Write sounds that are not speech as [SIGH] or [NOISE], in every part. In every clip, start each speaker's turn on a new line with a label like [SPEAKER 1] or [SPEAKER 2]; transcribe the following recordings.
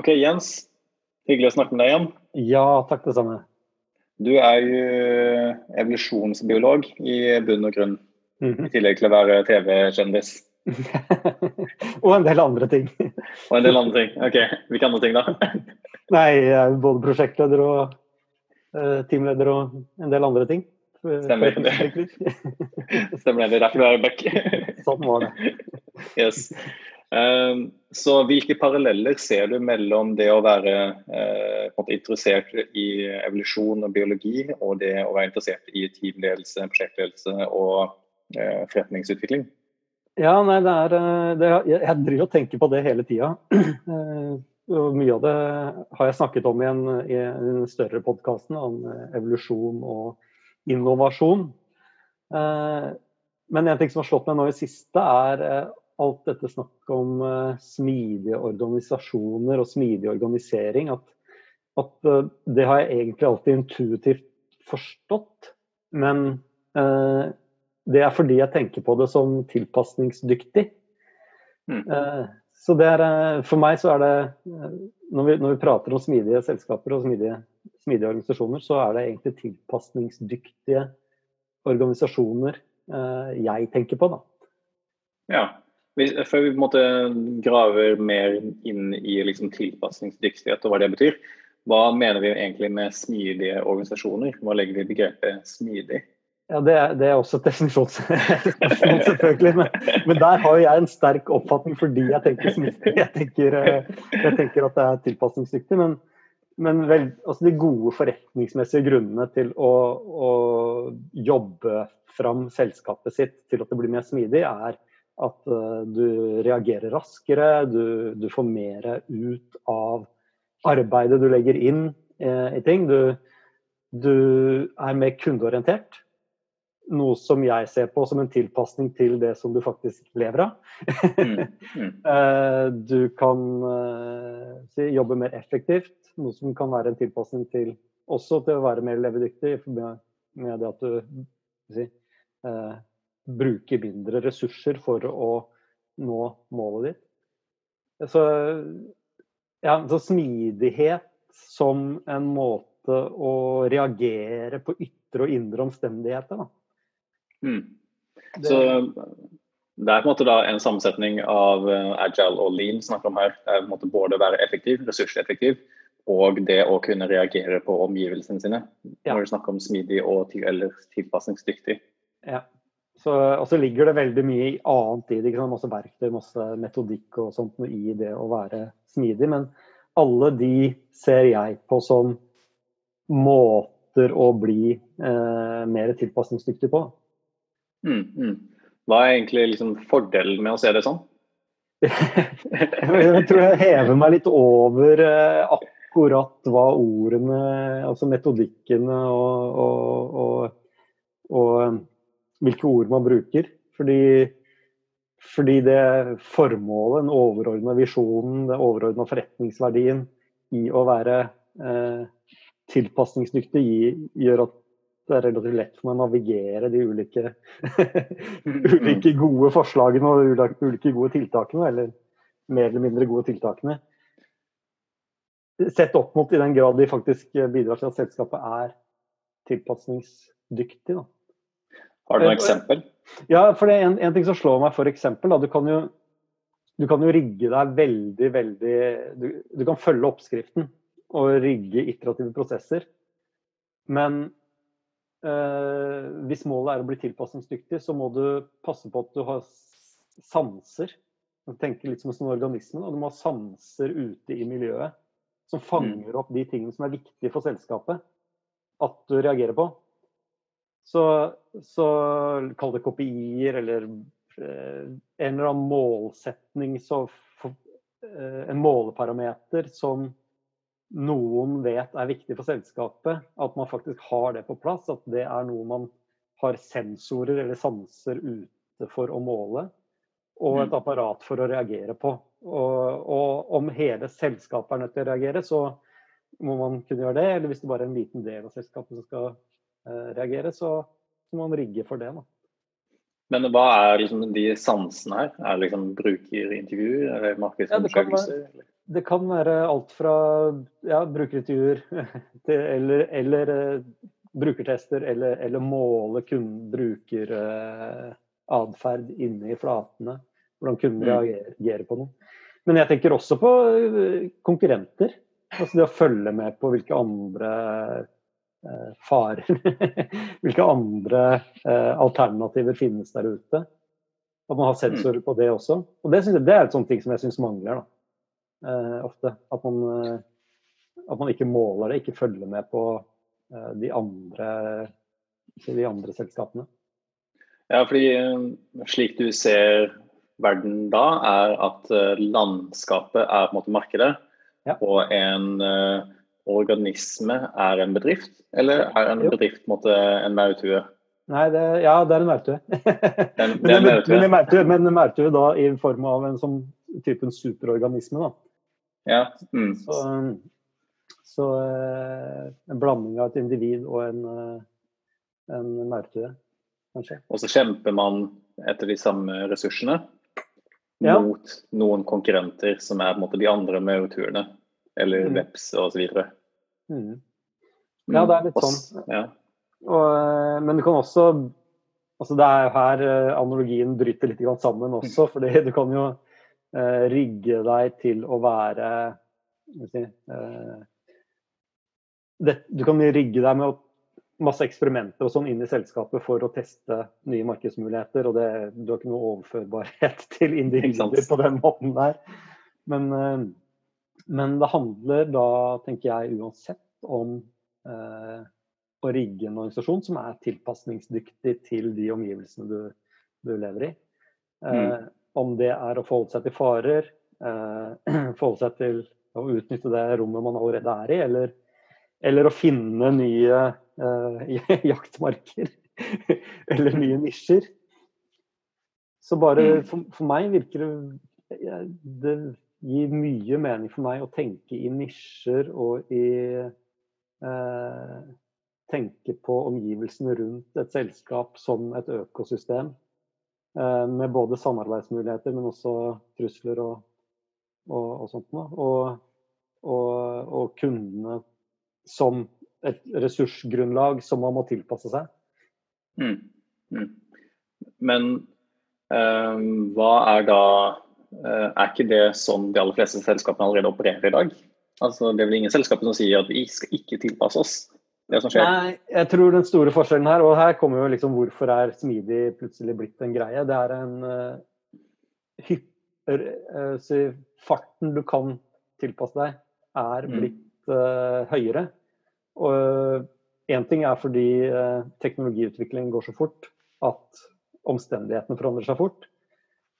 [SPEAKER 1] Ok, Jens. Hyggelig å snakke med deg igjen.
[SPEAKER 2] Ja, takk det samme.
[SPEAKER 1] Du er jo evolusjonsbiolog i bunn og grunn,
[SPEAKER 2] Mm -hmm.
[SPEAKER 1] i tillegg til å være TV-kjendis. [LAUGHS]
[SPEAKER 2] og en del andre ting.
[SPEAKER 1] og en del andre ting. Ok, Hvilke andre ting, da? [LAUGHS]
[SPEAKER 2] Nei, jeg er både prosjektleder og uh, teamleder og en del andre ting.
[SPEAKER 1] Stemmer. det. Stemmer det. Det er derfor du er back. [LAUGHS]
[SPEAKER 2] sånn var det.
[SPEAKER 1] Yes. Um, så hvilke paralleller ser du mellom det å være uh, interessert i evolusjon og biologi, og det å være interessert i teamledelse, prosjektledelse og uh, forretningsutvikling?
[SPEAKER 2] Ja, nei, det er det, Jeg driver og tenker på det hele tida. [CLEARS THROAT] Mye av det har jeg snakket om i en, i en større podkast om evolusjon og innovasjon. Men en ting som har slått meg nå i siste, er alt dette snakket om smidige organisasjoner og smidig organisering. At, at det har jeg egentlig alltid intuitivt forstått. Men det er fordi jeg tenker på det som tilpasningsdyktig.
[SPEAKER 1] Mm.
[SPEAKER 2] Så det er, for meg så er det når vi, når vi prater om smidige selskaper og smidige, smidige, organisasjoner, så er det egentlig tilpasningsdyktige organisasjoner eh, jeg tenker på, da.
[SPEAKER 1] Ja. Før vi på en måte graver mer inn i liksom, tilpasningsdyktighet og hva det betyr, hva mener vi egentlig med smidige organisasjoner? Hva legger vi i begrepet smidig?
[SPEAKER 2] Ja, det er, det er også et [LAUGHS] definisjonsspørsmål, selvfølgelig. Men, men, der har jeg en sterk oppfatning fordi jeg tenker smidig. Jeg tenker, jeg tenker at det er tilpasningsdyktig. Men, men vel, altså de gode forretningsmessige grunnene til å, å, jobbe fram selskapet sitt til at det blir mer smidig, er at uh, du reagerer raskere, du, du, får mer ut av arbeidet du legger inn uh, i ting. Du, du er mer kundeorientert noe som jeg ser på som en tilpasning til det som du faktisk lever av. mm, mm. [LAUGHS] Du kan si, jobbe mer effektivt, noe som kan være en tilpasning til også til å være mer levedyktig med, med det at du si, eh, bruker mindre ressurser for å nå målet ditt. Så, ja, så smidighet som en måte å reagere på ytre og indre omstendigheter. Da.
[SPEAKER 1] Mm. Så det er på en måte da en sammensetning av agile og lean snakker om her. Det er på en måte både å være effektiv, ressurseffektiv, og det å kunne reagere på omgivelsene sine. Ja. Når du snakker om smidig og til, eller tilpasningsdyktig.
[SPEAKER 2] Ja. Så, og så ligger det veldig mye annet i det. Ikke sant? Masse verktøy, masse metodikk og sånt i det å være smidig. Men alle de ser jeg på som måter å bli eh, mer tilpasningsdyktig på.
[SPEAKER 1] Mm, mm. Hva er egentlig liksom fordelen med å se det sånn? [LAUGHS]
[SPEAKER 2] jeg tror jeg hever meg litt over eh, akkurat hva ordene, altså metodikkene og, og, og, og hvilke ord man bruker. Fordi, fordi det formålet, den overordna visjonen, den overordna forretningsverdien i å være eh, tilpasningsdyktig gjør at det er relativt lett for meg å navigere de ulike, [LAUGHS] ulike gode forslagene og ulike gode tiltakene, eller mer eller mindre gode tiltakene. Sett opp mot i den grad de faktisk bidrar til at selskapet er tilpasningsdyktig. Da.
[SPEAKER 1] Har du noe eksempel?
[SPEAKER 2] Ja, for det en, en ting som slår meg for eksempel. Da, du, kan jo, du kan jo rigge deg veldig, veldig du, du kan følge oppskriften og rigge iterative prosesser. Men øh, hvis målet er å bli tilpasningsdyktig, så må du passe på at du har sanser. Du tenker litt som en organisme. Og du må ha sanser ute i miljøet som fanger opp de tingene som er viktige for selskapet at du reagerer på. Så, så kall det kopier eller eh, en eller annen målsetning, så for, eh, en måleparameter som noen vet er viktig for selskapet, at man faktisk har det på plass. At det er noe man har sensorer eller sanser ute for å måle. Og et apparat for å reagere på. Og, og om hele selskapet er nødt til å reagere, så må man kunne gjøre det. Eller hvis det bare er en liten del av selskapet som skal reagere, så, så, må man rigge for det. Da.
[SPEAKER 1] Men hva er liksom de sansene her? Er det liksom brukerintervjuer eller markedsundersøkelser?
[SPEAKER 2] Ja, det kan være alt fra ja, brukerintervjuer [LAUGHS] til eller, eller uh, brukertester, eller, eller måle brukeratferd uh, inne i flatene. Hvordan kunder mm. reagerer på noe. Men jeg tenker også på konkurrenter. Altså det å følge med på hvilke andre farer [LAUGHS] Hvilke andre alternativer finnes der ute. At man har sensorer på det også. Og det, jeg, det er et sånt ting som jeg syns mangler. da eh, ofte. At man, eh, at man, ikke måler det, ikke følger med på eh, de, andre, de andre selskapene.
[SPEAKER 1] Ja, fordi eh, slik du ser verden da, er at landskapet er på en måte markedet, ja. og en uh, organisme er en bedrift? Eller er en bedrift måtte, en maurtue?
[SPEAKER 2] Nei, det, ja, det er en maurtue. [LAUGHS] men en maurtue da i form av en sånn typen superorganisme. da.
[SPEAKER 1] Ja. Mm.
[SPEAKER 2] Så, så, eh, en blanding av et individ og en, eh, en maurtue, kanskje.
[SPEAKER 1] Og så kjemper man etter de samme ressursene ja. mot noen konkurrenter som er på en måte de andre maurtuene, eller mm. veps osv.
[SPEAKER 2] Mm. Ja, det er litt sånn. Ja. Og, eh, men du kan også altså Det er her analogien bryter litt sammen også. fordi du kan jo eh, rigge deg til å være si, eh, det, Du kan rigge deg med masse eksperimenter og sånn inn i selskapet for å teste nye markedsmuligheter. og det, Du har ikke noe overførbarhet [LAUGHS] til individer på den måten der. Men, eh, men, det handler da, tenker jeg, uansett om eh, å rigge en organisasjon som er tilpasningsdyktig til de omgivelsene du, du lever i. Mm. Eh, om det er å forholde seg til farer, eh, [CLEARS THROAT] forholde seg til å utnytte det rommet man allerede er i, eller, eller å finne nye eh, [LAUGHS] jaktmarker. [LAUGHS] eller nye nisjer. Så bare mm. for, for, meg virker det Det gir mye mening for meg å tenke i nisjer og i eh, Tenke på omgivelsene rundt et selskap som et økosystem. Eh, med både samarbeidsmuligheter, men også trusler og, og, og sånt noe. Og, og, kundene som et ressursgrunnlag som man må tilpasse seg.
[SPEAKER 1] Mm. Mm. Men um, hva er da Er ikke det sånn de aller fleste selskapene allerede opererer i dag? Altså, det er vel ingen selskaper som sier at vi skal ikke tilpasse oss det som skjer?
[SPEAKER 2] Nei, jeg tror den store forskjellen her, og her kommer jo liksom hvorfor er smidig plutselig blitt en greie. Det er en uh, hypper, uh, si, Farten du kan tilpasse deg, er mm. blitt uh, høyere. Og én ting er fordi teknologiutviklingen går så fort at omstendighetene forandrer seg fort.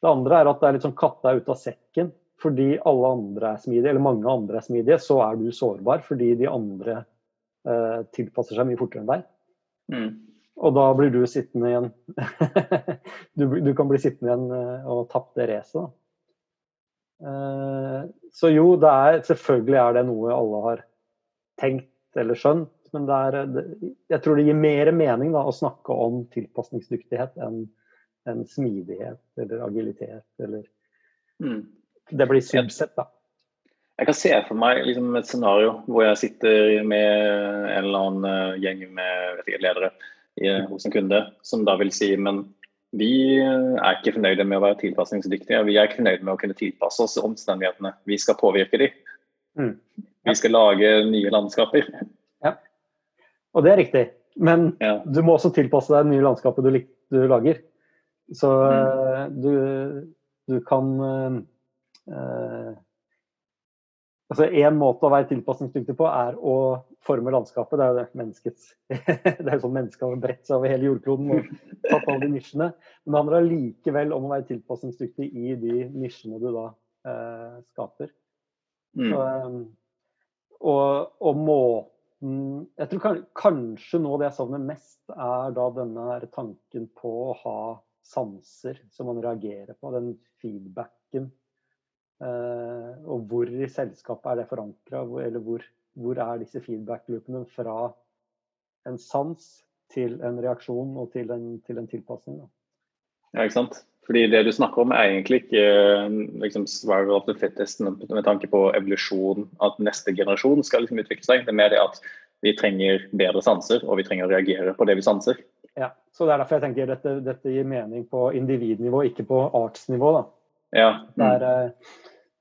[SPEAKER 2] Det andre er at det er litt sånn katta ut av sekken. Fordi alle andre er smidige, eller mange andre er smidige, så er du sårbar fordi de andre eh, tilpasser seg mye fortere enn deg. Mm. Og da blir du sittende igjen [LAUGHS] du, du, kan bli sittende igjen uh, og tapt det racet. Uh, så jo, det er, selvfølgelig er det noe alle har tenkt eller skjønt. Men det er, det, jeg tror det gir mer mening da, å snakke om tilpasningsdyktighet enn en smidighet eller agilitet eller mm. Det blir subsett, da.
[SPEAKER 1] Jeg kan se for meg liksom, et scenario hvor jeg sitter med en eller annen uh, gjeng med ikke, ledere i, hos en kunde, som da vil si men vi er ikke fornøyde med å være tilpasningsdyktige. Vi er ikke fornøyde med å kunne tilpasse oss omstendighetene. Vi skal påvirke dem. Mm. Ja. Vi skal lage nye landskaper.
[SPEAKER 2] Ja, og det er riktig. Men ja. du må også tilpasse deg det nye landskapet du, du lager. Så mm. du, du, kan eh, Altså En måte å være tilpasningsdyktig på er å forme landskapet. Det er jo menneskets [LAUGHS] Det er jo sånn mennesket har bredt seg over hele jordkloden og tatt alle de nisjene. Men det handler allikevel om å være tilpasningsdyktig i de nisjene du da eh, skaper. Mm. Så, eh, og, og, måten Jeg tror kan, kanskje nå det jeg savner mest, er da denne tanken på å ha sanser som man reagerer på. Den feedbacken Eh, og hvor i selskapet er det forankra, eller hvor, hvor, er disse feedback-loopene fra en sans til en reaksjon og til en, til en tilpasning?
[SPEAKER 1] Ja, ikke sant. Fordi det du snakker om er egentlig ikke liksom, survival of the fittest med tanke på evolusjon, at neste generasjon skal liksom utvikle seg. Det er mer det at vi trenger bedre sanser, og vi trenger å reagere på det vi sanser.
[SPEAKER 2] Ja, så Det er derfor jeg tenker dette, dette gir mening på individnivå, ikke på artsnivå. da.
[SPEAKER 1] Ja.
[SPEAKER 2] Mm. Der, eh,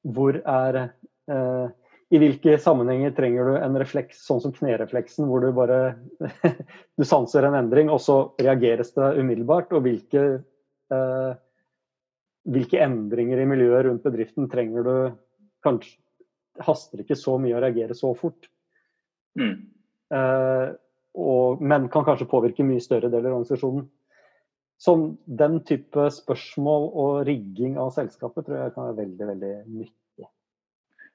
[SPEAKER 2] hvor er eh, I hvilke sammenhenger trenger du en refleks sånn som knerefleksen, hvor du bare [LAUGHS] du sanser en endring, og så reageres det umiddelbart? Og hvilke, eh, hvilke endringer i miljøet rundt bedriften trenger du kanskje Haster ikke så mye å reagere så fort.
[SPEAKER 1] Mm.
[SPEAKER 2] Eh, og, men kan kanskje påvirke mye større deler av organisasjonen. Sånn, den type spørsmål og rigging av selskapet tror jeg kan være veldig veldig nyttig.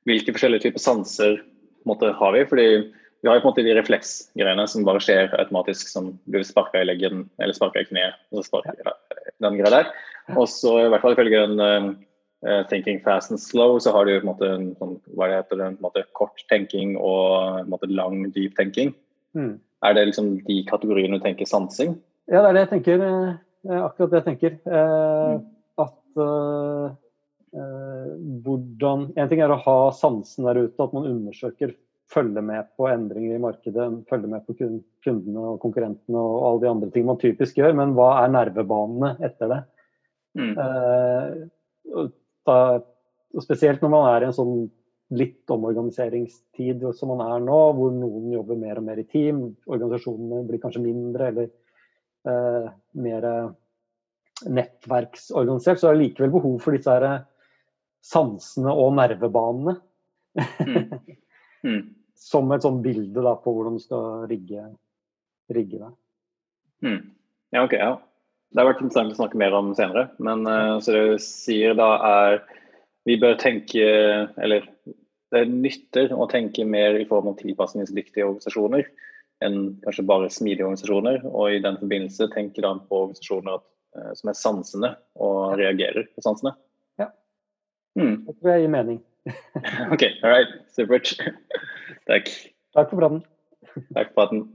[SPEAKER 1] Hvilke forskjellige typer sanser måte, har vi? Fordi vi har jo på en måte de refleksgreiene som bare skjer automatisk, som du sparker i leggen eller sparker i kneet. Og så sparker ja. den greia der. Og så i hvert fall ifølge den uh, Thinking Fast and Slow, så har du på en måte en, sånn, hva det heter, en måte, kort tenking og en måte, lang, dyp tenking.
[SPEAKER 2] Mm.
[SPEAKER 1] Er det liksom de kategoriene du tenker sansing?
[SPEAKER 2] Ja, det er det jeg tenker. Eh, akkurat det jeg tenker. Eh, mm. At uh, uh, hvordan En ting er å ha sansen der ute, at man undersøker, følger med på endringer i markedet, følger med på kundene og konkurrentene og alle de andre ting man typisk gjør, men hva er nervebanene etter det?
[SPEAKER 1] Mm.
[SPEAKER 2] Uh, da, spesielt når man er i en sånn litt omorganiseringstid som man er nå, hvor noen jobber mer og mer i team. Organisasjonene blir kanskje mindre eller eh, mer nettverksorganisert. Så er det likevel behov for disse her sansene og nervebanene.
[SPEAKER 1] Mm. [LAUGHS] Mm.
[SPEAKER 2] som et sånn bilde da, på hvordan du skal rigge, rigge deg.
[SPEAKER 1] Mm. Ja, ok. Ja. Det har vært interessant å snakke mer om senere. Men uh, så det du sier da er vi bør tenke, eller det nytter å tenke mer i form av tilpasningsdyktige organisasjoner enn kanskje bare smidige organisasjoner. Og i den forbindelse tenke da på organisasjoner at, som er sansende og reagerer på sansene.
[SPEAKER 2] Ja.
[SPEAKER 1] Mm.
[SPEAKER 2] Det tror jeg gir mening. [LAUGHS]
[SPEAKER 1] OK, all right. Supert. [LAUGHS] Takk.
[SPEAKER 2] Takk for praten.
[SPEAKER 1] Takk for praten.